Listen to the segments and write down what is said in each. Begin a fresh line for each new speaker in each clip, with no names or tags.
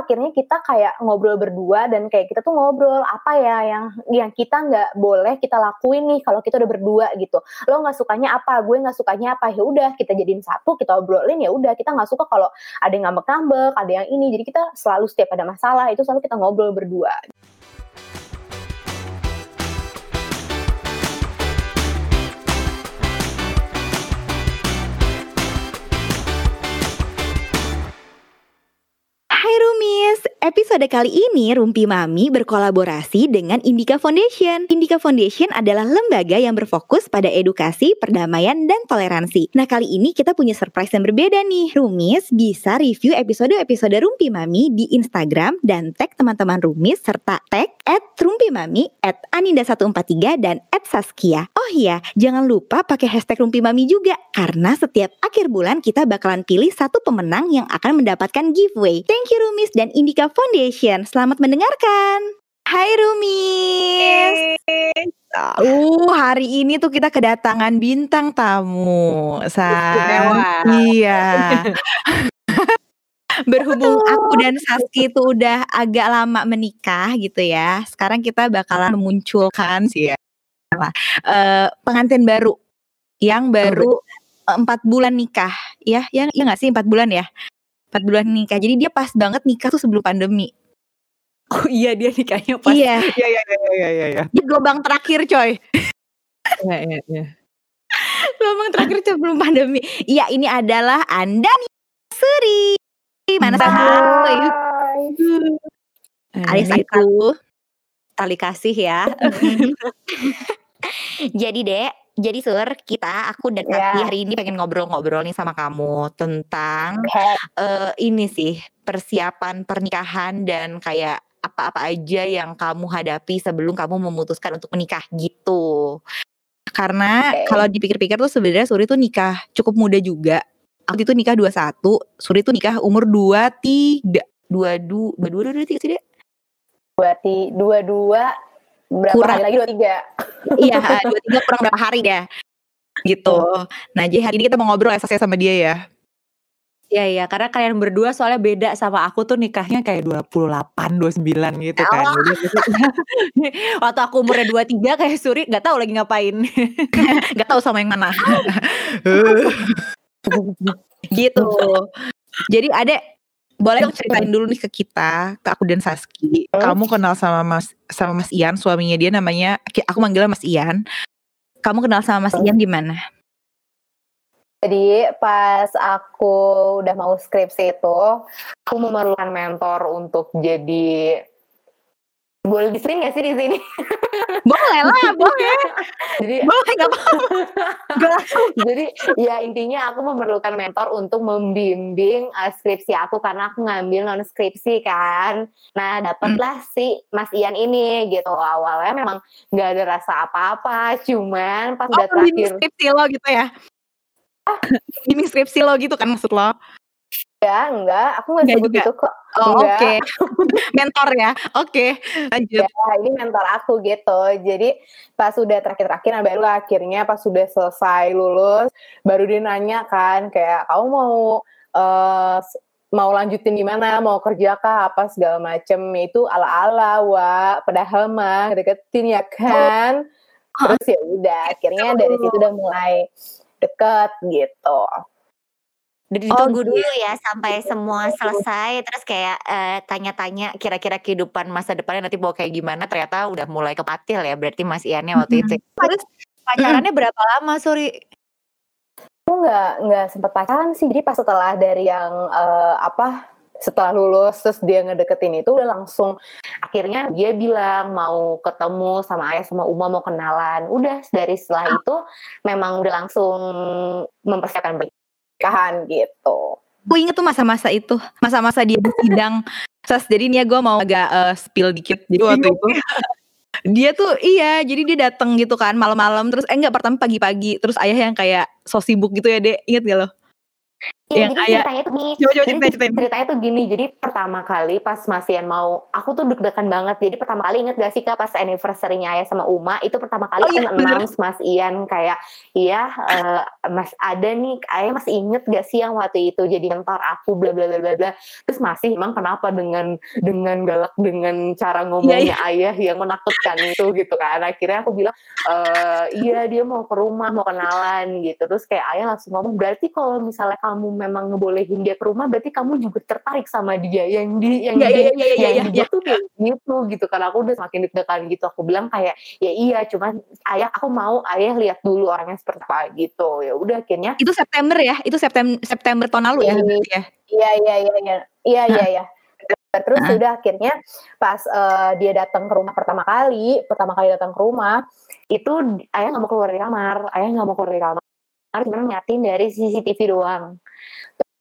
akhirnya kita kayak ngobrol berdua dan kayak kita tuh ngobrol apa ya yang yang kita nggak boleh kita lakuin nih kalau kita udah berdua? Gitu. Lo nggak sukanya apa? Gue nggak sukanya apa. Ya udah kita jadiin satu kita obrolin ya udah kita nggak suka kalau ada yang ngambek-ngambek ada yang ini. Jadi kita selalu setiap ada masalah itu selalu kita ngobrol berdua
Episode kali ini Rumpi Mami berkolaborasi dengan Indika Foundation. Indika Foundation adalah lembaga yang berfokus pada edukasi, perdamaian, dan toleransi. Nah kali ini kita punya surprise yang berbeda nih. Rumis bisa review episode-episode Rumpi Mami di Instagram dan tag teman-teman Rumis serta tag at Rumpi Mami, at Aninda143, dan at Saskia. Oh iya, jangan lupa pakai hashtag Rumpi Mami juga karena setiap akhir bulan kita bakalan pilih satu pemenang yang akan mendapatkan giveaway. Thank you Rumis dan Indika Foundation. Selamat mendengarkan. Hai Rumis. Uh, hari ini tuh kita kedatangan bintang tamu. San. Iya. Berhubung aku dan Saski itu udah agak lama menikah gitu ya. Sekarang kita bakalan memunculkan sih ya. Uh, pengantin baru yang baru empat bulan nikah ya yang ya nggak sih empat bulan ya empat bulan nikah. Jadi dia pas banget nikah tuh sebelum pandemi.
Oh iya dia nikahnya pas.
Iya.
Iya iya iya iya iya. Ya.
Di gelombang terakhir coy.
Iya iya iya.
gelombang terakhir sebelum pandemi. Iya ini adalah Anda nih Suri. Mana kamu? Alias aku.
Tali kasih ya.
Jadi dek, jadi Sur, kita aku dan yeah. hari ini pengen ngobrol-ngobrol nih sama kamu tentang okay. uh, ini sih persiapan pernikahan dan kayak apa-apa aja yang kamu hadapi sebelum kamu memutuskan untuk menikah gitu. Karena okay. kalau dipikir-pikir tuh sebenarnya Suri tuh nikah cukup muda juga. Aku itu nikah 21, Suri tuh nikah umur 23. 22, 22, 23 sih, Dek?
22, 22 berapa kurang. hari lagi dua tiga
iya dua tiga kurang berapa hari ya gitu nah jadi hari ini kita mau ngobrol esasnya sama dia ya
Iya iya karena kalian berdua soalnya beda sama aku tuh nikahnya kayak 28 29 gitu kan. Oh. waktu aku umurnya 23 kayak Suri nggak tahu lagi ngapain.
nggak tahu sama yang mana. gitu. Jadi ada boleh dong ceritain dulu nih ke kita, ke aku dan Saski. Hmm? Kamu kenal sama Mas sama Mas Ian, suaminya dia namanya aku manggilnya Mas Ian. Kamu kenal sama Mas hmm? Ian gimana?
Jadi pas aku udah mau skripsi itu, aku memerlukan mentor untuk jadi boleh di gak sih di sini?
boleh lah, boleh.
Jadi boleh gak apa-apa. Jadi ya intinya aku memerlukan mentor untuk membimbing uh, skripsi aku karena aku ngambil non skripsi kan. Nah dapatlah hmm. si Mas Ian ini gitu. Awalnya memang nggak ada rasa apa-apa, cuman pas oh, udah terakhir.
skripsi lo gitu ya? Ah. bimbing skripsi lo gitu kan maksud lo?
Ya, enggak, aku nggak sebut juga. itu kok.
Oh, oke. Okay. mentor ya. Oke, okay. lanjut.
Ya, ini mentor aku gitu. Jadi pas sudah terakhir-terakhir nah baru akhirnya pas sudah selesai lulus baru dia nanya kan kayak kamu mau uh, mau lanjutin di mana, mau kerja kah, apa segala macem itu ala-ala, wa, padahal mah deketin ya kan. Oh. Terus ya udah, akhirnya dari situ udah mulai deket gitu.
Ditunggu oh, dulu gitu. ya sampai semua selesai. Terus kayak uh, tanya-tanya kira-kira kehidupan masa depannya nanti mau kayak gimana ternyata udah mulai kepatil ya berarti Mas Iannya waktu itu.
Terus pacarannya berapa lama Suri?
Aku nggak nggak sempat pacaran sih. Jadi pas setelah dari yang uh, apa setelah lulus terus dia ngedeketin itu udah langsung akhirnya dia bilang mau ketemu sama ayah sama Uma mau kenalan. Udah dari setelah itu memang udah langsung mempersiapkan pernikahan gitu.
Gue inget tuh masa-masa itu, masa-masa dia di sidang. Terus jadi nih ya gue mau agak uh, spill dikit. Jadi waktu itu dia tuh iya, jadi dia datang gitu kan malam-malam terus eh enggak pertama pagi-pagi terus ayah yang kayak so sibuk gitu ya dek, inget gak lo?
Iya, jadi
ayah
ceritanya tuh gini.
coba coba
Jadi
ceritain
ceritanya tuh gini. Jadi pertama kali pas Mas Ian mau, aku tuh deg-degan banget. Jadi pertama kali inget gak sih kak pas anniversary-nya Ayah sama Uma, itu pertama kali
Oh iya,
announce Mas Ian kayak, iya eh, Mas ada nih, Ayah masih inget gak sih yang waktu itu jadi mentor aku, bla bla bla bla bla. Terus masih emang kenapa dengan dengan galak dengan cara ngomongnya Ayah yang menakutkan itu gitu kan. Akhirnya aku bilang, eh iya dia mau ke rumah, mau kenalan gitu. Terus kayak Ayah langsung ngomong, berarti kalau misalnya kamu memang ngebolehin dia ke rumah, berarti kamu juga tertarik sama dia yang di yang
Iya,
di
iya, iya, iya,
yang
iya,
di tuh kayak gitu gitu karena aku udah semakin deg-degan gitu aku bilang kayak ya iya cuman ayah aku mau ayah lihat dulu orangnya seperti apa gitu ya udah akhirnya
Itu September ya? Itu September September tahun lalu ya?
Iya.
ya?
iya iya iya iya iya iya iya terus
Heeh.
udah akhirnya pas eh, dia datang ke rumah pertama kali pertama kali datang ke rumah itu ayah nggak mau keluar dari kamar ayah nggak mau keluar dari kamar cuma ngeliatin dari CCTV doang.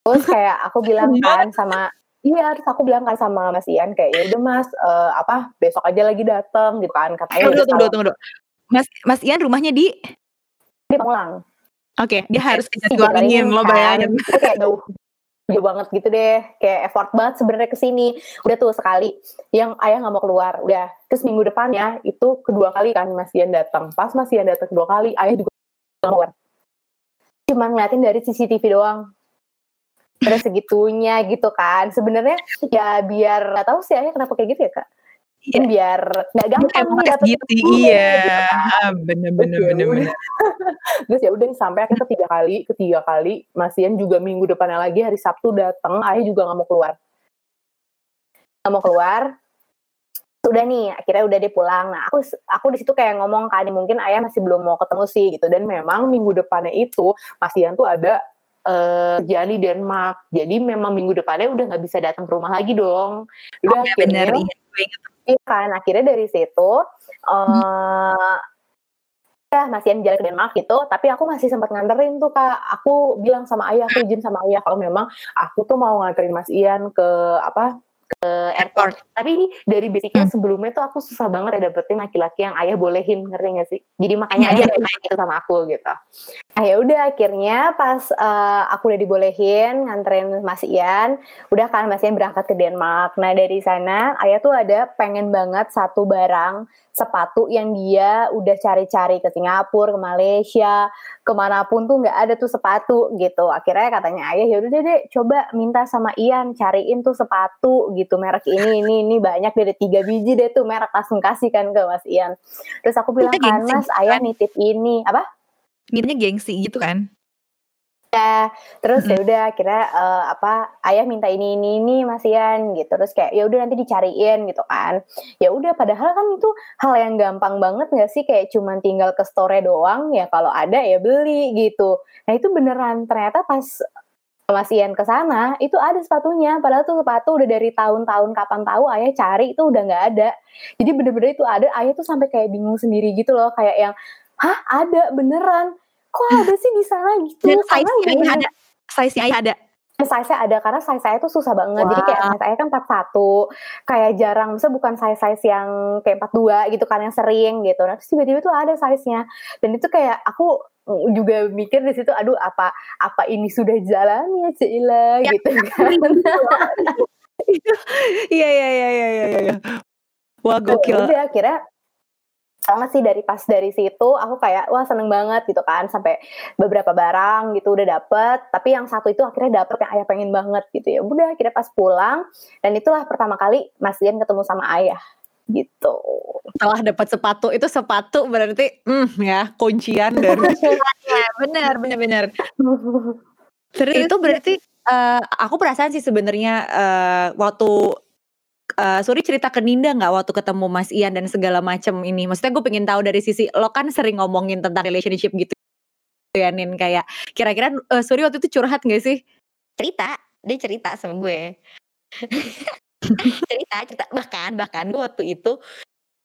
Terus kayak aku bilang kan sama Iya, terus aku bilang kan sama Mas Ian kayak ya udah Mas eh, apa besok aja lagi datang gitu kan. Katanya
Tunggu,
udah
tunggu, tunggu, tunggu. Mas Mas Ian rumahnya di?
Dia pulang.
Oke, dia harus ke Jatiwaringin lo
kan.
bayangin.
Itu kayak jauh jauh banget gitu deh. Kayak effort banget sebenarnya ke sini. Udah tuh sekali yang ayah nggak mau keluar. Udah terus minggu depannya itu kedua kali kan Mas Ian datang pas Mas Ian datang kedua kali ayah juga keluar cuman ngeliatin dari CCTV doang terus segitunya gitu kan sebenarnya ya biar nggak tahu sih ayah kenapa kayak gitu ya kak
Iya.
biar nggak gampang dapet
gitu, iya.
gitu kan.
Bener
Terus
bener
ya
bener
udah.
bener.
Terus ya udah sampai akhirnya ketiga kali, ketiga kali Mas Ian juga minggu depannya lagi hari Sabtu datang, ayah juga nggak mau keluar. Nggak mau keluar. Udah nih, akhirnya udah dia pulang. Nah, aku aku di situ kayak ngomong kan, mungkin ayah masih belum mau ketemu sih gitu. Dan memang minggu depannya itu Mas Ian tuh ada eh kerjaan di Denmark. Jadi memang minggu depannya udah nggak bisa datang ke rumah lagi dong. Udah
Iya
akhirnya
bener, iya.
Iya kan, akhirnya dari situ eh ya Mas Ian jalan ke Denmark gitu, tapi aku masih sempat nganterin tuh kak. Aku bilang sama ayah, aku izin sama ayah kalau memang aku tuh mau nganterin Mas Ian ke apa ke airport. Tapi ini dari basicnya
Hmm.
sebelumnya tuh aku susah banget ya dapetin laki-laki yang ayah bolehin, ngerti gak sih? Jadi makanya
Iya,
ayah kayak gitu sama aku gitu. Nah ya udah akhirnya pas eh, aku udah dibolehin nganterin Mas Ian, udah kan Mas Ian berangkat ke Denmark. Nah dari sana ayah tuh ada pengen banget satu barang sepatu yang dia udah cari-cari ke Singapura, ke Malaysia, ke mana pun tuh nggak ada tuh sepatu gitu. Akhirnya katanya ayah ya udah deh coba minta sama Ian cariin tuh sepatu gitu merek ini ini ini banyak dari tiga biji deh tuh merek langsung kasih kan ke Mas Ian. Terus aku bilang kan Mas
gitu
ayah
kan.
nitip ini apa?
Mintanya gengsi gitu kan.
Ya, terus
Mm.
ya udah akhirnya eh, apa ayah minta ini ini ini Mas Ian gitu. Terus kayak ya udah nanti dicariin gitu kan. Ya udah padahal kan itu hal yang gampang banget nggak sih kayak cuman tinggal ke store doang ya kalau ada ya beli gitu. Nah, itu beneran ternyata pas Mas Ian ke sana itu ada sepatunya padahal tuh sepatu udah dari tahun-tahun kapan tahu ayah cari itu udah nggak ada. Jadi bener-bener itu ada ayah tuh sampai kayak bingung sendiri gitu loh kayak yang hah ada beneran kok ada sih di sana gitu
Dan size-nya ayah
bener-bener-
ada. Size-nya ayah ada.
size-nya ada karena size saya tuh susah banget. Jadi kayak size saya kan 41. Kayak jarang, misalnya bukan size-size yang kayak 42 gitu kan yang sering gitu. Nah, terus tiba-tiba tuh ada size-nya. Dan itu kayak aku juga mikir di situ aduh apa apa ini sudah jalannya Cila
Ya,
gitu kan.
Iya iya iya iya iya iya. Wah
Ya
gokil.
udah akhirnya sama sih dari pas dari situ aku kayak wah seneng banget gitu kan sampai beberapa barang gitu udah dapet tapi yang satu itu akhirnya dapet yang ayah pengen banget gitu ya udah akhirnya pas pulang dan itulah pertama kali Mas Dian ketemu sama ayah gitu
Setelah dapat sepatu itu sepatu berarti hmm ya kuncian dari
benar benar benar. Terus
itu berarti eh, aku perasaan sih sebenarnya eh, waktu eh, Suri cerita ke Ninda nggak waktu ketemu Mas Ian dan segala macem ini. Maksudnya gue pengen tahu dari sisi lo kan sering ngomongin tentang relationship gitu ya Nin kayak kira-kira eh, Suri waktu itu curhat gak sih?
cerita dia cerita sama gue cerita cerita bahkan bahkan gue waktu itu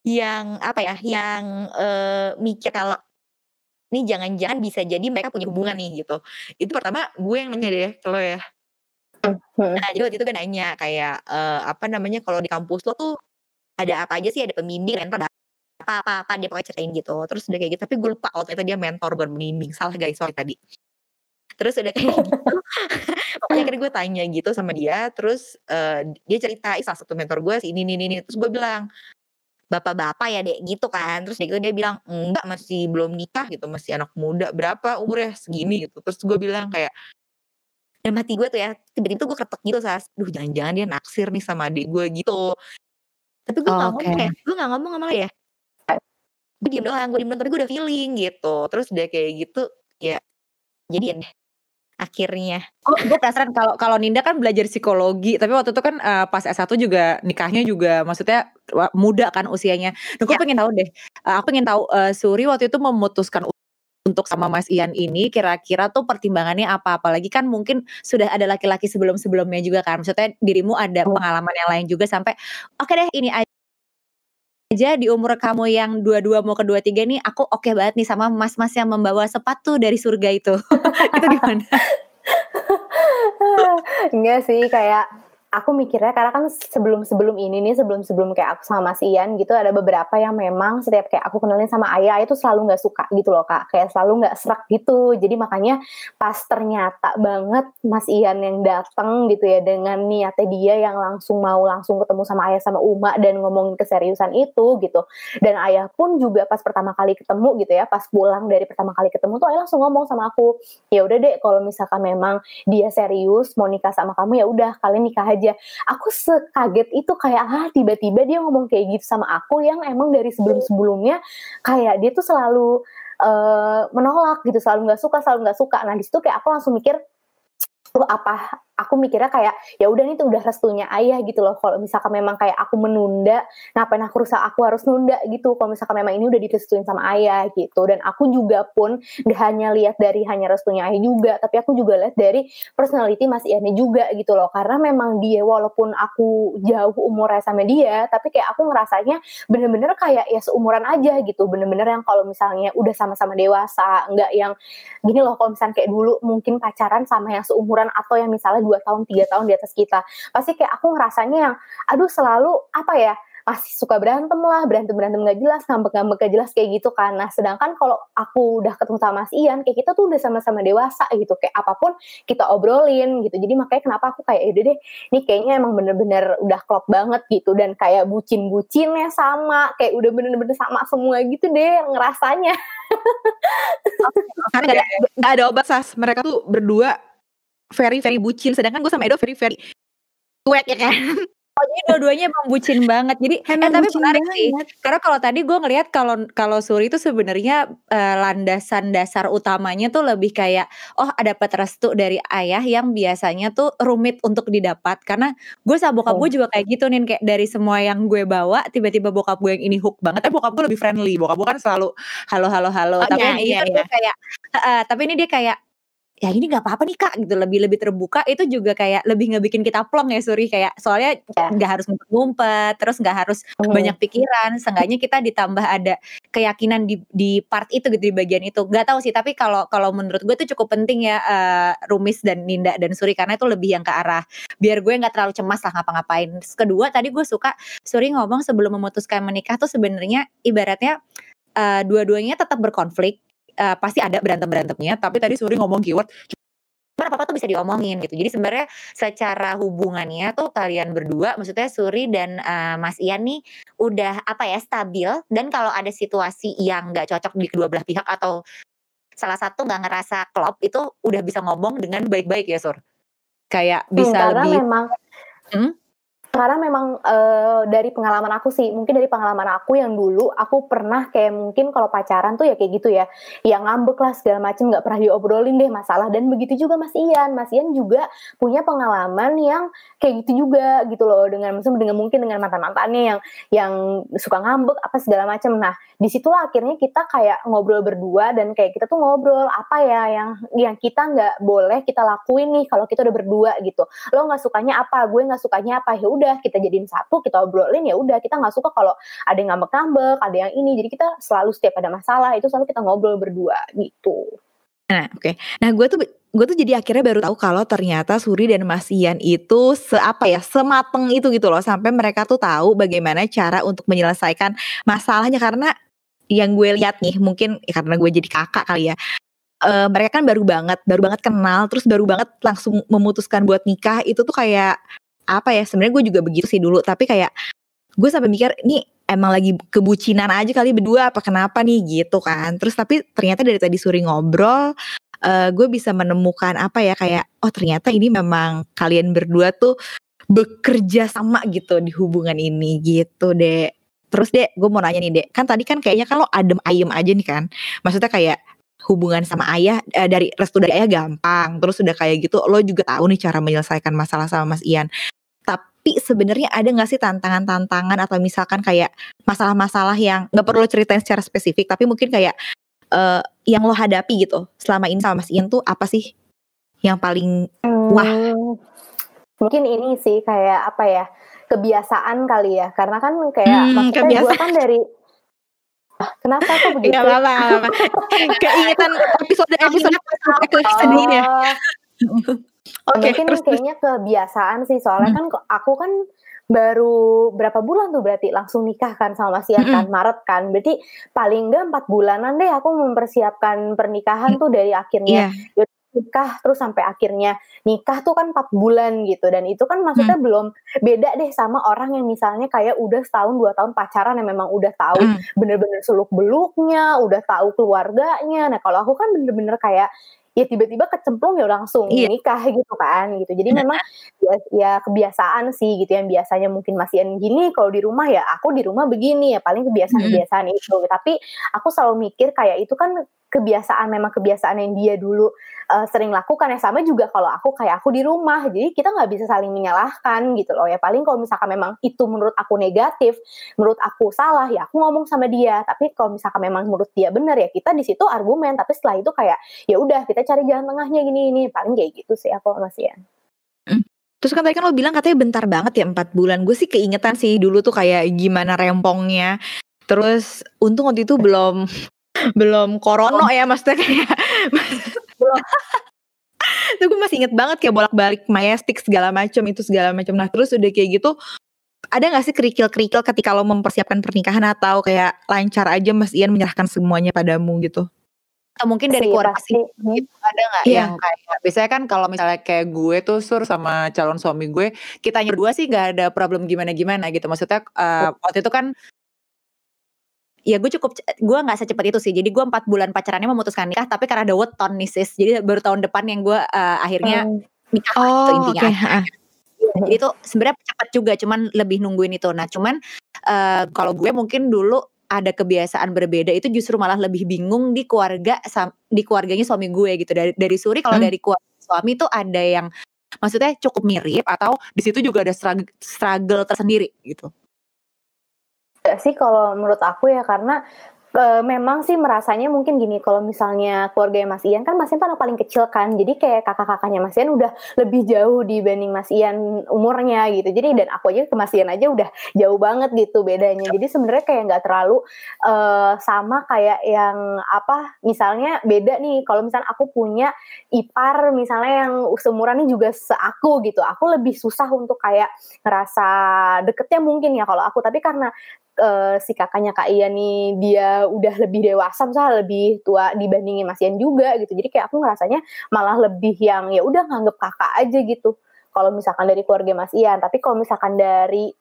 yang apa ya yang eh, mikir kalau ini jangan-jangan bisa jadi mereka punya hubungan nih gitu. Itu pertama gue yang nanya deh kalau ya. Nah jadi waktu itu gue nanya kayak eh, apa namanya kalau di kampus lo tuh ada apa aja sih? Ada pembimbing mentor ada apa apa apa dia pokoknya ceritain gitu. Terus udah kayak gitu tapi gue lupa kalau ternyata dia mentor bukan pembimbing. Salah guys sorry tadi. Terus udah kayak gitu pokoknya akhirnya gue tanya gitu sama dia terus uh, dia cerita salah satu mentor gue sih ini ini ini terus gue bilang bapak-bapak ya dek gitu kan. Terus dia, dia bilang enggak masih belum nikah gitu masih anak muda. Berapa umurnya? Segini gitu. Terus gue bilang kayak dan mati gue tuh ya tiba-tiba gue ketek gitu sas. Duh jangan-jangan dia naksir nih sama adik gue gitu. Tapi gue nggak okay. ngomong ya gue nggak ngomong sama dia. Gue diem doang gue diem doang tapi gue udah feeling gitu. Terus dia kayak gitu ya jadian deh akhirnya.
Oh, gue penasaran kalau kalau Ninda kan belajar psikologi, tapi waktu itu kan uh, pas S1 juga nikahnya juga maksudnya muda kan usianya. Nah, gue ya. pengen tahu deh. Uh, aku pengen tahu uh, Suri waktu itu memutuskan untuk sama Mas Ian ini kira-kira tuh pertimbangannya apa? Apalagi kan mungkin sudah ada laki-laki sebelum-sebelumnya juga kan. Maksudnya dirimu ada pengalaman yang lain juga sampai oke okay deh ini aja di umur kamu yang dua-dua mau ke dua-tiga nih aku oke okay banget nih sama mas-mas yang membawa sepatu dari surga itu. itu gimana?
Enggak sih kayak aku mikirnya karena kan sebelum sebelum ini nih sebelum sebelum kayak aku sama Mas Ian gitu ada beberapa yang memang setiap kayak aku kenalin sama ayah itu selalu nggak suka gitu loh kak. Kayak selalu nggak serak gitu. Jadi makanya pas ternyata banget Mas Ian yang datang gitu ya dengan niatnya dia yang langsung mau langsung ketemu sama ayah sama Uma dan ngomongin keseriusan itu gitu. Dan ayah pun juga pas pertama kali ketemu gitu ya pas pulang dari pertama kali ketemu tuh ayah langsung ngomong sama aku ya udah deh kalau misalkan memang dia serius mau nikah sama kamu ya udah kalian nikah aja aja. Aku sekaget itu kayak ah tiba-tiba dia ngomong kayak gitu sama aku yang emang dari sebelum-sebelumnya kayak dia tuh selalu uh, menolak gitu selalu nggak suka selalu nggak suka. Nah di situ kayak aku langsung mikir tuh apa aku mikirnya kayak ya udah nih tuh udah restunya ayah gitu loh. Kalau misalkan memang kayak aku menunda ngapain aku rusak aku harus nunda gitu. Kalau misalkan memang ini udah direstuin sama ayah gitu. Dan aku juga pun gak hanya lihat dari hanya restunya ayah juga tapi aku juga lihat dari personality Mas Iannya juga gitu loh. Karena memang dia walaupun aku jauh umurnya sama dia tapi kayak aku ngerasanya bener-bener kayak ya seumuran aja gitu. Bener-bener yang kalau misalnya udah sama-sama dewasa nggak yang gini loh kalau misalnya kayak dulu mungkin pacaran sama yang seumuran atau yang misalnya dua tahun tiga tahun di atas kita. Pasti kayak aku ngerasanya yang aduh selalu apa ya masih suka berantem lah berantem berantem gak jelas ngambek ngambek gak jelas kayak gitu kan. Nah sedangkan kalau aku udah ketemu sama Mas Ian kayak kita tuh udah sama-sama dewasa gitu. Kayak apa pun kita obrolin gitu. Jadi makanya kenapa aku kayak udah deh ini kayaknya emang bener-bener udah klop banget gitu. Dan kayak bucin-bucinnya sama kayak udah bener-bener sama semua gitu deh ngerasanya.
Karena gak ada obat sas. Mereka tuh berdua very very bucin sedangkan gue sama Edo very very cuek ya kan Oh, jadi dua-duanya emang bucin banget. Jadi eh, tapi menarik banget. sih. Karena kalau tadi gue ngelihat kalau kalau Suri itu sebenarnya uh, landasan dasar utamanya tuh lebih kayak oh ada restu dari ayah yang biasanya tuh rumit untuk didapat. Karena gue sama bokap oh. gue juga kayak gitu nih kayak dari semua yang gue bawa tiba-tiba bokap gue yang ini hook banget. Eh bokap gue lebih friendly. Bokap gue kan selalu halo halo halo. Oh, tapi iya, ini iya, iya. kayak uh, tapi ini dia kayak ya ini nggak apa-apa nih kak gitu lebih lebih terbuka itu juga kayak lebih ngebikin kita plong ya Suri kayak soalnya ya. nggak yeah. harus ngumpet terus nggak harus mm. banyak pikiran seenggaknya kita ditambah ada keyakinan di di part itu gitu di bagian itu nggak tahu sih tapi kalau kalau menurut gue itu cukup penting ya uh, Rumis dan Ninda dan Suri karena itu lebih yang ke arah biar gue nggak terlalu cemas lah ngapa-ngapain kedua tadi gue suka Suri ngomong sebelum memutuskan menikah tuh sebenarnya ibaratnya uh, dua-duanya tetap berkonflik uh, pasti ada berantem berantemnya tapi tadi Suri ngomong keyword
apa apa tuh bisa diomongin gitu. Jadi sebenarnya secara hubungannya tuh kalian berdua maksudnya Suri dan uh, Mas Ian nih udah apa ya stabil. Dan kalau ada situasi yang nggak cocok di kedua belah pihak atau salah satu nggak ngerasa klop itu udah bisa ngomong dengan baik-baik ya Sur.
Kayak bisa hmm, lebih
memang hmm? Karena memang uh, dari pengalaman aku sih mungkin dari pengalaman aku yang dulu aku pernah kayak mungkin kalau pacaran tuh ya kayak gitu ya. Yang ngambek lah segala macem nggak pernah diobrolin deh masalah. Dan begitu juga Mas Ian. Mas Ian juga punya pengalaman yang kayak gitu juga gitu loh. Dengan dengan mungkin dengan mantan mantannya yang yang suka ngambek apa segala macem. Nah di situlah akhirnya kita kayak ngobrol berdua dan kayak kita tuh ngobrol apa ya yang yang kita nggak boleh kita lakuin nih kalau kita udah berdua? Gitu. Lo nggak sukanya apa? Gue nggak sukanya apa? Ya udah kita jadiin satu kita obrolin ya udah. Kita nggak suka kalau ada yang ngambek-ngambek ada yang ini. Jadi kita selalu setiap ada masalah itu selalu kita ngobrol berdua gitu.
Nah, oke. Okay. Nah, gue tuh gue tuh jadi akhirnya baru tahu kalau ternyata Suri dan Mas Ian itu seapa ya semateng itu gitu loh. Sampai mereka tuh tahu bagaimana cara untuk menyelesaikan masalahnya. Karena yang gue lihat nih mungkin ya karena gue jadi kakak kali ya
uh, mereka kan baru banget, baru banget kenal, terus baru banget langsung memutuskan buat nikah. Itu tuh kayak apa ya? Sebenarnya gue juga begitu sih dulu, tapi kayak gue sampai mikir ini emang lagi kebucinan aja kali berdua apa kenapa nih gitu kan. Terus tapi ternyata dari tadi Suri ngobrol uh, gue bisa menemukan apa ya kayak oh ternyata ini memang kalian berdua tuh bekerja sama gitu di hubungan ini gitu deh. Terus deh gue mau nanya nih deh, kan tadi kan kayaknya kalau adem ayem aja nih kan, maksudnya kayak hubungan sama ayah eh, dari restu dari ayah gampang. Terus udah kayak gitu lo juga tahu nih cara menyelesaikan masalah sama Mas Ian. Tapi sebenarnya ada nggak sih tantangan-tantangan atau misalkan kayak masalah-masalah yang nggak perlu ceritain secara spesifik tapi mungkin kayak uh, yang lo hadapi gitu selama ini sama Mas Ian tuh apa sih yang paling wah?
hmm, mungkin ini sih kayak apa ya kebiasaan kali ya. Karena kan kayak hmm, maksudnya gue kan dari Kenapa kok begitu? Gak
apa-apa. Keingetan episode-episode sendiri ya.
Oke, okay, mungkin terus, kayaknya kebiasaan sih soalnya hmm. kan aku kan baru berapa bulan tuh berarti langsung nikah kan sama Mas Ian kan Maret kan berarti paling enggak empat bulanan deh aku mempersiapkan pernikahan tuh dari akhirnya yeah nikah terus sampai akhirnya nikah tuh kan empat bulan gitu dan itu kan maksudnya hmm. belum beda deh sama orang yang misalnya kayak udah setahun dua tahun pacaran yang memang udah tahu hmm. bener-bener seluk beluknya udah tahu keluarganya nah kalau aku kan bener-bener kayak ya tiba-tiba kecemplung ya langsung iya. nikah gitu kan gitu jadi memang ya, ya kebiasaan sih gitu yang biasanya mungkin masih gini kalau di rumah ya aku di rumah begini ya paling kebiasaan-kebiasaan itu tapi aku selalu mikir kayak itu kan kebiasaan memang kebiasaan yang dia dulu uh, sering lakukan. Ya sama juga kalau aku kayak aku di rumah. Jadi kita nggak bisa saling menyalahkan gitu loh. Ya paling kalau misalkan memang itu menurut aku negatif menurut aku salah ya aku ngomong sama dia. Tapi kalau misalkan memang menurut dia benar ya kita di situ argumen. Tapi setelah itu kayak ya udah kita cari jalan tengahnya gini ini paling kayak gitu sih aku masih ya
hmm. Terus kan tadi kan lo bilang katanya bentar banget ya empat bulan. Gue sih keingetan sih dulu tuh kayak gimana rempongnya. Terus untung waktu itu belum belum korono ya maksudnya kayak belum tuh gue masih inget banget kayak bolak-balik majestic segala macam itu segala macam nah terus udah kayak gitu ada gak sih kerikil-kerikil ketika lo mempersiapkan pernikahan atau kayak lancar aja Mas Ian menyerahkan semuanya padamu gitu?
Atau mungkin dari keluarga sih gitu, ada nggak yeah. yang kayak biasanya kan kalau misalnya kayak gue tuh sur sama calon suami gue kita berdua sih gak ada problem gimana gimana gitu maksudnya uh, waktu itu kan ya gue cukup gue nggak secepat itu sih jadi gue empat bulan pacarannya memutuskan nikah tapi karena ada weton nih sis jadi baru tahun depan yang gue uh, akhirnya oh. nikah oh, gitu intinya okay. jadi itu sebenarnya cepat juga cuman lebih nungguin itu nah cuman uh, kalau gue mungkin dulu ada kebiasaan berbeda itu justru malah lebih bingung di keluarga di keluarganya suami gue gitu dari dari Suri kalau hmm. dari keluarga suami tuh ada yang maksudnya cukup mirip atau di situ juga ada struggle, struggle tersendiri gitu
sih kalau menurut aku ya karena Uh, memang sih merasanya mungkin gini kalau misalnya keluarga Mas Ian kan Mas Ian anak paling kecil kan jadi kayak kakak-kakaknya Mas Ian udah lebih jauh dibanding Mas Ian umurnya gitu. Jadi dan aku aja ke Mas Ian aja udah jauh banget gitu bedanya. Jadi sebenarnya kayak nggak terlalu uh, sama kayak yang apa misalnya beda nih kalau misalnya aku punya ipar misalnya yang seumuran juga seaku gitu aku lebih susah untuk kayak ngerasa deketnya mungkin ya kalau aku. Tapi karena uh, si kakaknya Kak Ian nih dia udah lebih dewasa misalnya lebih tua dibandingin Mas Ian juga gitu. Jadi kayak aku ngerasanya malah lebih yang ya udah nganggep kakak aja gitu. Kalau misalkan dari keluarga Mas Ian, tapi kalau misalkan dari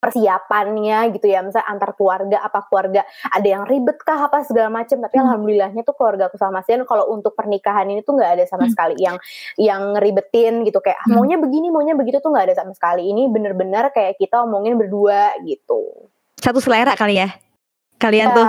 persiapannya gitu ya misalnya antar keluarga apa keluarga ada yang ribet kah apa segala macam tapi hmm. alhamdulillahnya tuh keluarga aku sama Sian kalau untuk pernikahan ini tuh nggak ada sama hmm. sekali. Yang yang ngeribetin gitu kayak hmm. maunya begini maunya begitu tuh nggak ada sama sekali. Ini bener-bener kayak kita omongin berdua gitu.
Satu selera kali ya kalian ya, tuh.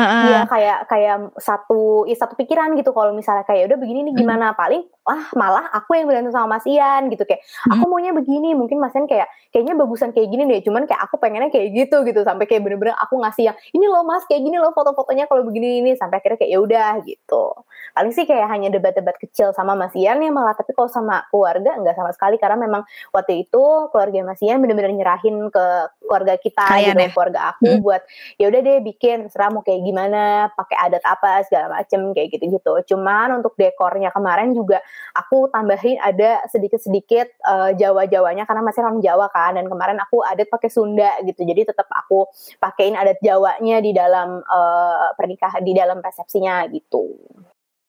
Iya kayak kayak satu ya satu pikiran gitu. Kalau misalnya kayak udah begini nih gimana? Hmm. paling ah malah aku yang berantem sama Mas Ian gitu kayak hmm. aku maunya begini mungkin Mas Ian kayak kayaknya bagusan kayak gini deh cuman kayak aku pengennya kayak gitu gitu sampai kayak bener-bener aku ngasih yang ini loh Mas kayak gini loh foto-fotonya kalau begini ini sampai akhirnya kayak ya udah gitu paling sih kayak hanya debat-debat kecil sama Mas Ian ya malah tapi kalau sama keluarga enggak sama sekali karena memang waktu itu keluarga Mas Ian bener-bener nyerahin ke keluarga kita Kalian gitu ya? keluarga aku hmm. buat ya udah deh bikin serah mau kayak gimana pakai adat apa segala macem kayak gitu-gitu cuman untuk dekornya kemarin juga aku tambahin ada sedikit-sedikit uh, Jawa-Jawanya karena masih orang Jawa kan dan kemarin aku adat pakai Sunda gitu jadi tetap aku pakein adat Jawanya di dalam uh, pernikahan di dalam resepsinya gitu.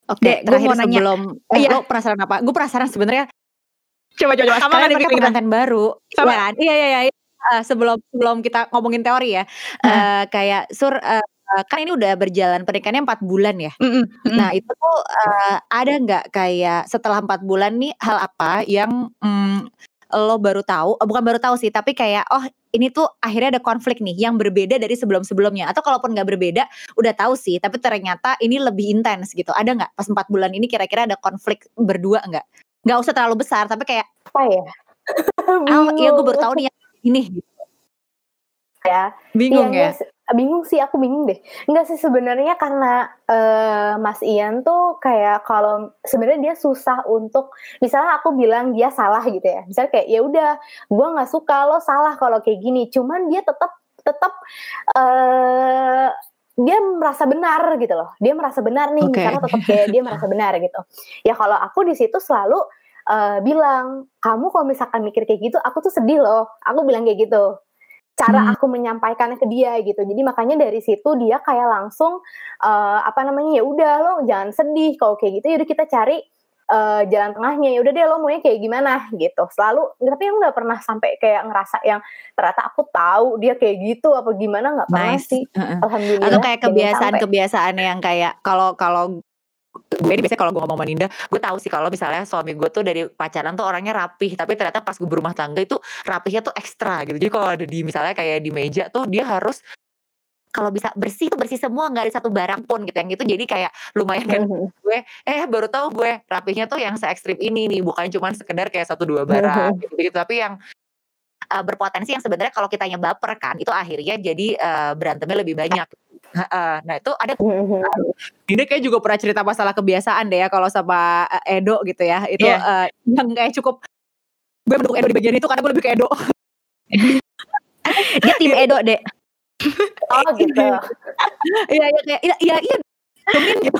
Oke,
gua
terakhir
mau nanya.
sebelum eh,
Iya.
lo penasaran apa? Gue penasaran sebenarnya
Coba coba coba. Sama kan kita.
pengantin baru,
Sama.
kan? Iya iya iya. Eh, sebelum sebelum kita ngomongin teori ya, eh, kayak sur eh, kan ini udah berjalan pernikahannya empat bulan ya.
Mm-mm, mm-mm.
Nah itu tuh eh, ada nggak kayak setelah empat bulan nih hal apa yang mm, lo baru tahu? eh, bukan baru tahu sih, tapi kayak oh ini tuh akhirnya ada konflik nih yang berbeda dari sebelum-sebelumnya. Atau kalaupun nggak berbeda, udah tahu sih, tapi ternyata ini lebih intens gitu. Ada nggak pas empat bulan ini kira-kira ada konflik berdua nggak? Nggak usah terlalu besar, tapi kayak
Apa ya?
oh iya gue baru tahu nih yang ini. Gitu.
ya.
Bingung
Iya,
ya?
Bingung sih aku bingung deh. Enggak sih sebenarnya karena eh, Mas Ian tuh kayak kalau sebenarnya dia susah untuk misalnya aku bilang dia salah gitu ya. Misalnya kayak ya udah gua nggak suka lo salah kalau kayak gini. Cuman dia tetap tetap eh dia merasa benar gitu loh. Dia merasa benar nih
Oke.
karena tetap kayak dia merasa benar gitu. Ya kalau aku di situ selalu eh, bilang kamu kalau misalkan mikir kayak gitu aku tuh sedih loh. Aku bilang kayak gitu cara
Hmm.
aku menyampaikannya ke dia gitu. Jadi makanya dari situ dia kayak langsung eh, apa namanya ya udah lo jangan sedih kalau kayak gitu. Yaudah kita cari eh, jalan tengahnya. Ya udah deh lo maunya kayak gimana? Gitu. Selalu tapi aku nggak pernah sampai kayak ngerasa yang ternyata aku tahu dia kayak gitu apa gimana nggak pernah
Nice.
sih. Alhamdulillah
Atau kayak kebiasaan-kebiasaan yang kayak kalau kalau gue ini biasanya kalau gue ngomong sama Ninda, gue tahu sih kalau misalnya suami gue tuh dari pacaran tuh orangnya rapih, tapi ternyata pas gue berumah tangga itu rapihnya tuh ekstra gitu. Jadi kalau ada di misalnya kayak di meja tuh dia harus kalau bisa bersih tuh bersih semua nggak ada satu barang pun gitu. Yang itu jadi kayak lumayan kan gue eh baru tahu gue rapihnya tuh yang se ekstrim ini nih bukan cuma sekedar kayak satu dua barang. Gitu, gitu tapi yang uh, berpotensi yang sebenarnya kalau kitanya baper kan itu akhirnya jadi uh, berantemnya lebih banyak. Heeh. Nah itu ada
Mhm.
Dinda kayak juga pernah cerita masalah kebiasaan deh ya kalau sama eh, Edo gitu ya. Itu
Iya.
eh, yang kayak cukup gue mendukung Edo di bagian itu karena gue lebih ke Edo.
Dia tim Edo, Dek.
oh gitu
Iya iya kayak iya iya iya gitu.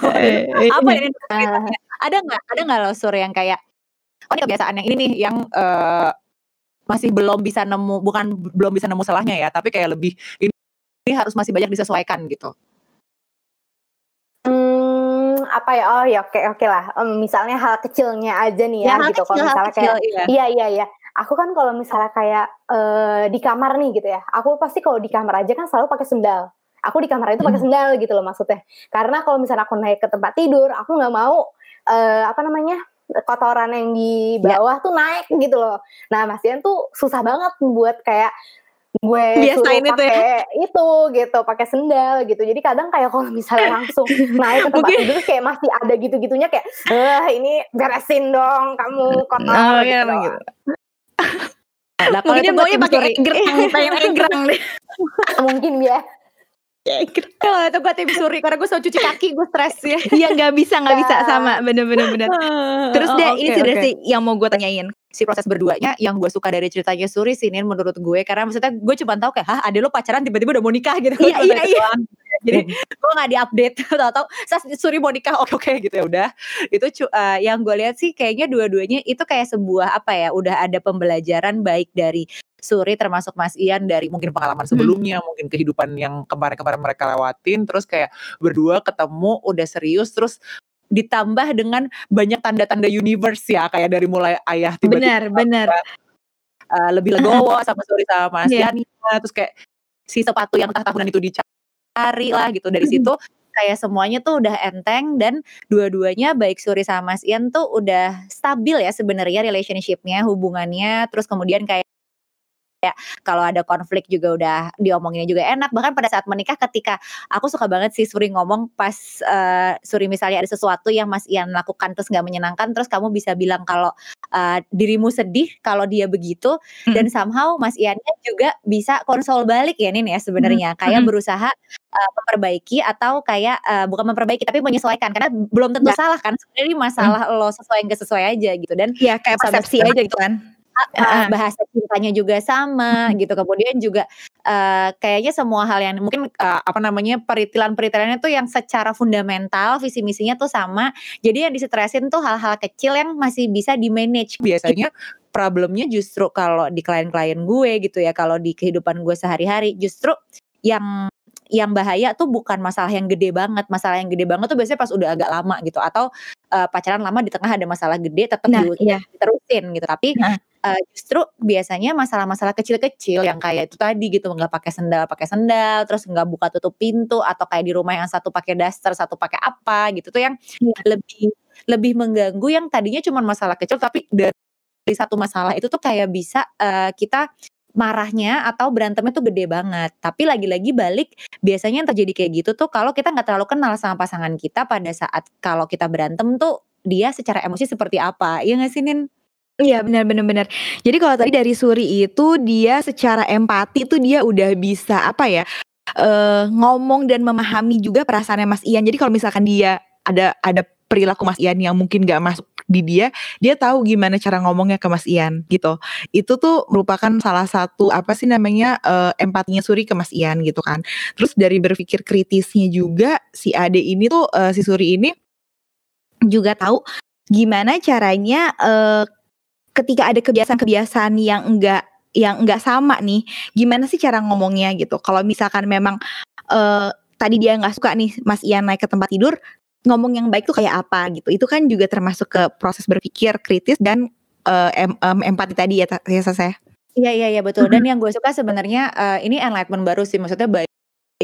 Apa ya ini? Ada nggak ada nggak lo sur yang kayak oh ini kebiasaan yang ini nih yang eh, masih belum bisa nemu bukan belum bisa nemu salahnya ya tapi kayak lebih ini, ini harus masih banyak disesuaikan gitu.
Hmm, apa ya? Oh ya oke oke lah. Em, misalnya hal kecilnya aja nih ya,
hal
gitu. Kalau misalnya
kecil,
kayak
iya.
iya iya iya. Aku kan kalau misalnya kayak eh, di kamar nih gitu ya. Aku pasti kalau di kamar aja kan selalu pakai sendal. Aku di kamar itu pakai
Hmm.
sendal gitu loh maksudnya. Karena kalau misalnya aku naik ke tempat tidur, aku nggak mau eh, apa namanya kotoran yang di
Ya.
bawah tuh naik gitu loh. Nah, Mas Ian tuh susah banget buat kayak gue
Biasain itu ya.
pakai itu gitu, pakai sendal gitu. Jadi kadang kayak kalau misalnya langsung naik ke tempat
Mungkin-
tidur kayak masih ada gitu-gitunya kayak, eh ini beresin dong kamu kotor
Oh,
gitu.
iya,
doang.
gitu.
Nah, kalau
Mungkin
itu
dia
gue
pakai egrang, pengen egrang deh.
Mungkin ya.
Kalau itu gue tim suri karena gue selalu cuci kaki gue stres ya.
Iya nggak bisa nggak bisa sama bener-bener bener. Terus
Oh,
deh
oke,
ini sebenarnya
oke.
sih yang mau gue tanyain.
si proses berduanya yang gue suka dari ceritanya Suri sini menurut gue karena maksudnya gue cuma tahu kayak hah ada lo pacaran tiba-tiba udah mau nikah gitu
Iya, iya, iya.
jadi gue nggak diupdate tahu-tahu sas Suri mau nikah oke oke gitu ya udah itu eh, yang gue lihat sih kayaknya dua-duanya itu kayak sebuah apa ya udah ada pembelajaran baik dari Suri termasuk Mas Ian dari mungkin pengalaman sebelumnya mungkin kehidupan yang kemarin-kemarin mereka lewatin terus kayak berdua ketemu udah serius terus ditambah dengan banyak tanda-tanda universe ya kayak dari mulai ayah tiba-tiba
Benar benar.
uh, lebih legowo sama sorry sama Mas
Iya.
Yani terus kayak si sepatu yang tahunan itu dicari lah gitu dari situ kayak semuanya tuh udah enteng dan dua-duanya baik Suri sama Mas Ian tuh udah stabil ya sebenarnya relationshipnya hubungannya terus kemudian kayak kayak kalau ada konflik juga udah diomonginnya juga enak bahkan pada saat menikah ketika aku suka banget sih Suri ngomong pas eh, Suri misalnya ada sesuatu yang Mas Ian lakukan terus nggak menyenangkan terus kamu bisa bilang kalau eh, dirimu sedih kalau dia begitu
Mm.
dan somehow Mas Iannya juga bisa konsol balik ya Nin ya sebenarnya kayak
Mm.
berusaha uh, memperbaiki atau kayak uh, bukan memperbaiki tapi menyesuaikan karena belum tentu
Ya.
salah kan sebenarnya masalah lo sesuai nggak sesuai aja gitu dan
Iya kayak persepsi aja gitu kan.
Uh,
Heeh.
bahasa cintanya juga sama gitu. Kemudian juga uh, kayaknya semua hal yang mungkin uh, apa namanya peritilan-peritilannya tuh yang secara fundamental visi misinya tuh sama. Jadi yang disetresin tuh hal-hal kecil yang masih bisa di manage biasanya problemnya justru kalau di klien-klien gue gitu ya kalau di kehidupan gue sehari-hari justru yang yang bahaya tuh bukan masalah yang gede banget. Masalah yang gede banget tuh biasanya pas udah agak lama gitu. Atau uh, pacaran lama di tengah ada masalah gede tetap nah, iya. terusin gitu. Tapi nah. Uh, justru biasanya masalah-masalah kecil-kecil yang kayak itu tadi gitu nggak pakai sendal pakai sendal terus nggak buka tutup pintu atau kayak di rumah yang satu pakai daster satu pakai apa gitu tuh yang ya. lebih lebih mengganggu yang tadinya cuma masalah kecil tapi dari satu masalah itu tuh kayak bisa uh, kita marahnya atau berantemnya tuh gede banget. Tapi lagi-lagi balik biasanya yang terjadi kayak gitu tuh kalau kita nggak terlalu kenal sama pasangan kita pada saat kalau kita berantem tuh dia secara emosi seperti apa. Iya nggak sih Nin?
Iya benar benar benar. Jadi kalau tadi dari Suri itu dia secara empati tuh dia udah bisa apa ya? Uh, ngomong dan memahami juga perasaannya Mas Ian. Jadi kalau misalkan dia ada ada perilaku Mas Ian yang mungkin gak masuk di dia, dia tahu gimana cara ngomongnya ke Mas Ian gitu. Itu tuh merupakan salah satu apa sih namanya uh, empatinya Suri ke Mas Ian gitu kan. Terus dari berpikir kritisnya juga si Ade ini tuh uh, si Suri ini juga tahu gimana caranya uh, ketika ada kebiasaan-kebiasaan yang enggak yang enggak sama nih, gimana sih cara ngomongnya gitu. Kalau misalkan memang uh, tadi dia nggak suka nih Mas Ian naik ke tempat tidur, ngomong yang baik tuh kayak apa gitu. Itu kan juga termasuk ke proses berpikir kritis dan uh, em, um, empati tadi ya, ya saya.
Iya iya iya betul. Dan yang gue suka sebenarnya uh, ini enlightenment baru sih. Maksudnya baik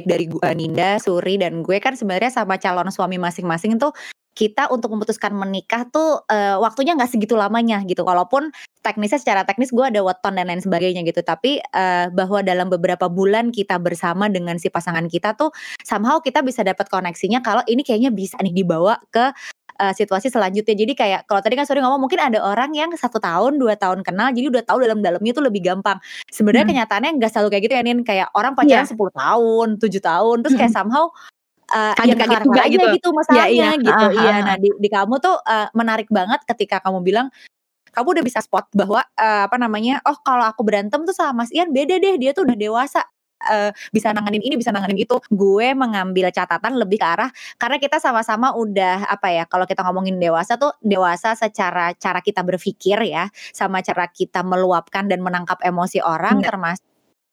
dari gue Ninda, Suri dan gue kan sebenarnya sama calon suami masing-masing tuh kita untuk memutuskan menikah tuh uh, waktunya nggak segitu lamanya gitu. Walaupun teknisnya secara teknis gue ada weton dan lain sebagainya gitu. Tapi uh, bahwa dalam beberapa bulan kita bersama dengan si pasangan kita tuh somehow kita bisa dapat koneksinya kalau ini kayaknya bisa nih dibawa ke uh, situasi selanjutnya. Jadi kayak kalau tadi kan sorry ngomong mungkin ada orang yang satu tahun dua tahun kenal jadi udah tahu dalam-dalamnya tuh lebih gampang. Sebenarnya hmm. kenyataannya nggak selalu kayak gitu ya Nin. Kayak orang pacaran yeah. 10 tahun, tujuh tahun, terus kayak hmm. somehow uh, kaget-kaget juga gitu. gitu masalahnya ya, iya. gitu. Uh, iya, nah di, di kamu tuh uh, menarik banget ketika kamu bilang kamu udah bisa spot bahwa uh, apa namanya oh kalau aku berantem tuh sama Mas Ian beda deh dia tuh udah dewasa uh, bisa nanganin ini bisa nanganin itu gue mengambil catatan lebih ke arah karena kita sama-sama udah apa ya kalau kita ngomongin dewasa tuh dewasa secara cara kita berpikir ya sama cara kita meluapkan dan menangkap emosi orang termasuk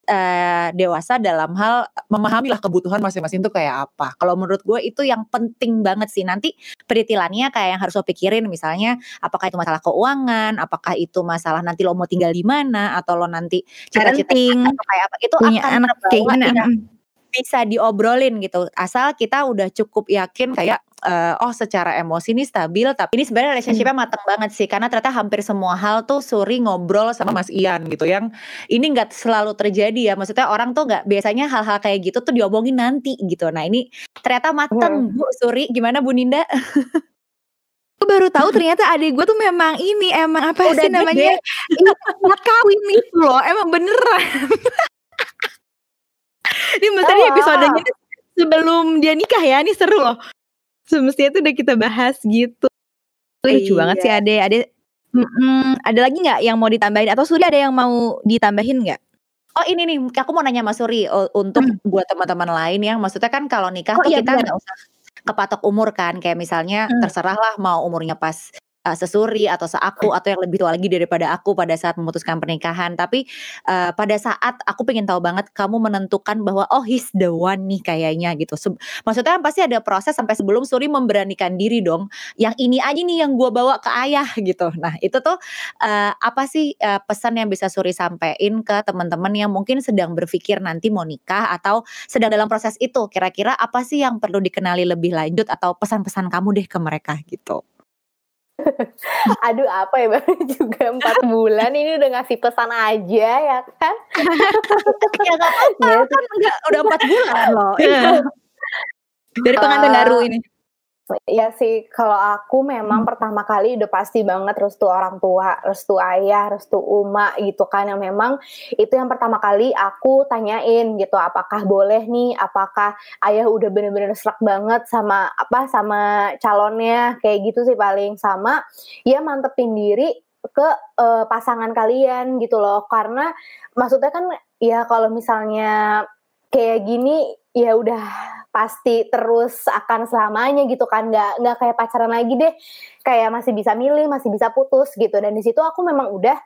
uh, dewasa dalam hal memahami lah kebutuhan masing-masing itu kayak apa. Kalau menurut gue itu yang penting banget sih. Nanti peritilannya kayak yang harus lo pikirin misalnya apakah itu masalah keuangan, apakah itu masalah nanti lo mau tinggal di mana atau lo nanti cita-cita kayak apa. Itu punya akan anak kayak gimana bisa diobrolin gitu. Asal kita udah cukup yakin kayak uh, oh secara emosi ini stabil tapi ini sebenarnya relationshipnya hmm. matang banget sih. Karena ternyata hampir semua hal tuh Suri ngobrol sama Mas Ian gitu yang ini nggak selalu terjadi ya. Maksudnya orang tuh nggak biasanya hal-hal kayak gitu tuh diomongin nanti gitu. Nah ini ternyata matang hmm. Bu Suri. Gimana Bu Ninda?
Gue baru tahu ternyata adik gue tuh memang ini emang apa Udah sih namanya? ini kawin nih loh. Emang beneran ini maksudnya oh, episode wow. ini sebelum dia nikah ya, ini seru loh. Semestinya tuh udah kita bahas gitu. Lucu iya. banget sih Ade. Ade mm, ada lagi nggak yang mau ditambahin atau Suri ada yang mau ditambahin nggak?
Oh ini nih, aku mau nanya Mas Suri untuk hmm. buat teman-teman lain yang maksudnya kan kalau nikah oh, tuh iya, kita nggak usah kepatok umur kan, kayak misalnya hmm. terserahlah mau umurnya pas uh, sesuri atau seaku atau yang lebih tua lagi daripada aku pada saat memutuskan pernikahan. Tapi uh, pada saat aku pengen tahu banget kamu menentukan bahwa oh he's the one nih kayaknya gitu. Se maksudnya kan pasti ada proses sampai sebelum Suri memberanikan diri dong. Yang ini aja nih yang gue bawa ke ayah gitu. Nah itu tuh uh, apa sih uh, pesan yang bisa Suri sampaikan ke teman-teman yang mungkin sedang berpikir nanti mau nikah atau sedang dalam proses itu. Kira-kira apa sih yang perlu dikenali lebih lanjut atau pesan-pesan kamu deh ke mereka gitu?
Aduh apa ya baru juga empat bulan ini udah ngasih pesan aja ya kan?
ya gak apa-apa kan udah empat bulan loh. Iya.
Dari pengantin uh, baru ini.
Ya sih, kalau aku memang hmm. pertama kali udah pasti banget restu orang tua, restu ayah, restu uma gitu kan yang memang itu yang pertama kali aku tanyain gitu, apakah boleh nih, apakah ayah udah bener-bener serak banget sama apa sama calonnya? Kayak gitu sih paling sama ya mantepin diri ke uh, pasangan kalian gitu loh. Karena maksudnya kan ya kalau misalnya kayak gini ya udah pasti terus akan selamanya gitu kan. Nggak nggak kayak pacaran lagi deh. Kayak masih bisa milih masih bisa putus gitu. Dan di situ aku memang udah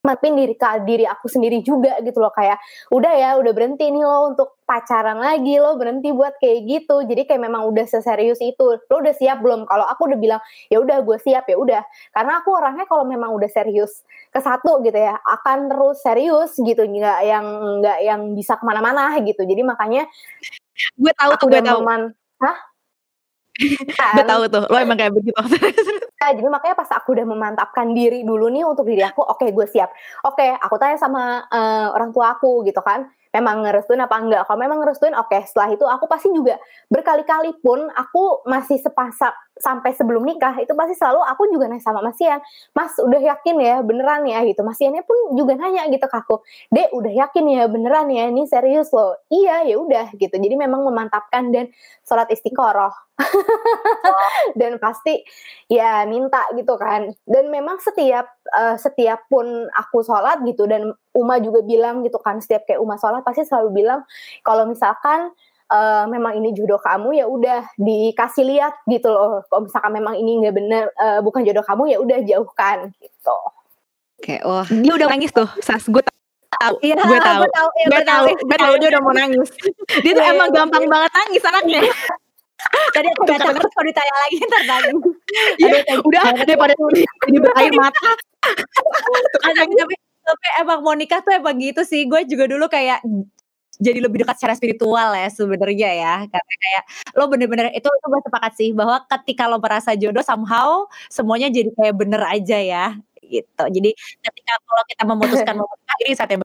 maafin diri diri aku sendiri juga gitu loh kayak udah ya udah berhenti nih lo untuk pacaran lagi lo berhenti buat kayak gitu. Jadi kayak memang udah seserius itu. Lo udah siap belum? Kalau aku udah bilang ya udah gue siap ya udah. Karena aku orangnya kalau memang udah serius ke satu gitu ya akan terus serius gitu nggak yang nggak yang bisa ke mana-mana gitu. Jadi makanya
gue tahu tuh gue tahu.
hah?
Gue tahu tuh lo emang kayak begitu.
Nah, jadi makanya pas aku udah memantapkan diri dulu nih untuk diri aku oke okay, gue siap. Oke okay, aku tanya sama uh, orang tua aku gitu kan memang ngerestuin apa enggak? Kalau memang ngerestuin oke okay. setelah itu aku pasti juga berkali-kali pun aku masih sepasa sampai sebelum nikah itu pasti selalu aku juga nanya sama Mas Ian Mas udah yakin ya beneran ya? Gitu. Mas Iannya pun juga nanya gitu ke aku Dek udah yakin ya beneran ya? Ini serius loh? Iya ya udah gitu. Jadi memang memantapkan dan sholat istiqoroh. Dan pasti ya minta gitu kan. Dan memang setiap uh, setiap pun aku sholat gitu dan Uma juga bilang gitu kan setiap kayak Uma sholat pasti selalu bilang kalau misalkan uh, memang ini jodoh kamu ya udah dikasih lihat gitu loh. Kalau misalkan memang ini nggak bener uh, bukan jodoh kamu ya udah jauhkan gitu.
Oke wah dia udah nangis tuh sas. Gue tahu iya, gue tahu. gue tahu ya, gue tahu gue tahu dia udah mau nangis. Dia tuh iya, emang iya, gampang banget nangis anaknya.
Tadi aku baca terus kalau ditanya lagi ntar nangis.
Ya, udah daripada ini berair mata.
tapi, tapi emang Monica tuh emang gitu sih. Gue juga dulu kayak jadi lebih dekat secara spiritual ya sebenarnya ya. Karena kayak lo bener-bener itu itu gue sepakat sih bahwa ketika lo merasa jodoh somehow semuanya jadi kayak bener aja ya gitu. Jadi ketika kalau kita memutuskan memutuskan ini saat yang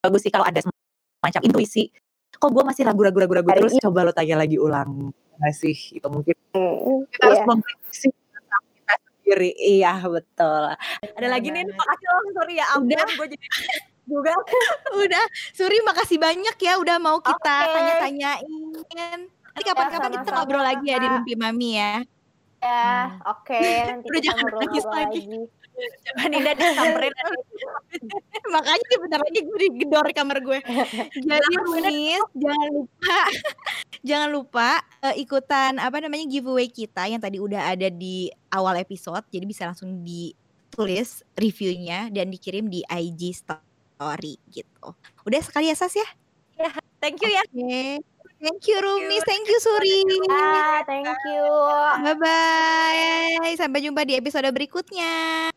bagus sih kalau ada semacam intuisi. Kok gue masih ragu-ragu ragu-ragu terus coba lo tanya lagi ulang nggak sih? Itu mungkin mm, kita yeah. harus kita sendiri. Iya betul. Ada lagi nih makasih lo sorry ya ampun gue jadi juga.
udah, Suri makasih banyak ya udah mau kita okay. tanya-tanyain. Nanti ya, kapan-kapan kita ngobrol lagi ya di Rumpi Mami ya.
Ya, hmm. oke. Okay, nanti
udah jangan nangis lagi. Coba Ninda disamperin. Makanya bentar lagi gue digedor kamar gue. Jadi Miss, jangan lupa jangan lupa uh, ikutan apa namanya giveaway kita yang tadi udah ada di awal episode. Jadi bisa langsung ditulis reviewnya dan dikirim di IG story story gitu. Udah sekali ya Sas ya?
Ya, thank you ya.
Okay. Thank you Rumis, thank you Suri.
Ah, thank you.
Bye bye. Sampai jumpa di episode berikutnya.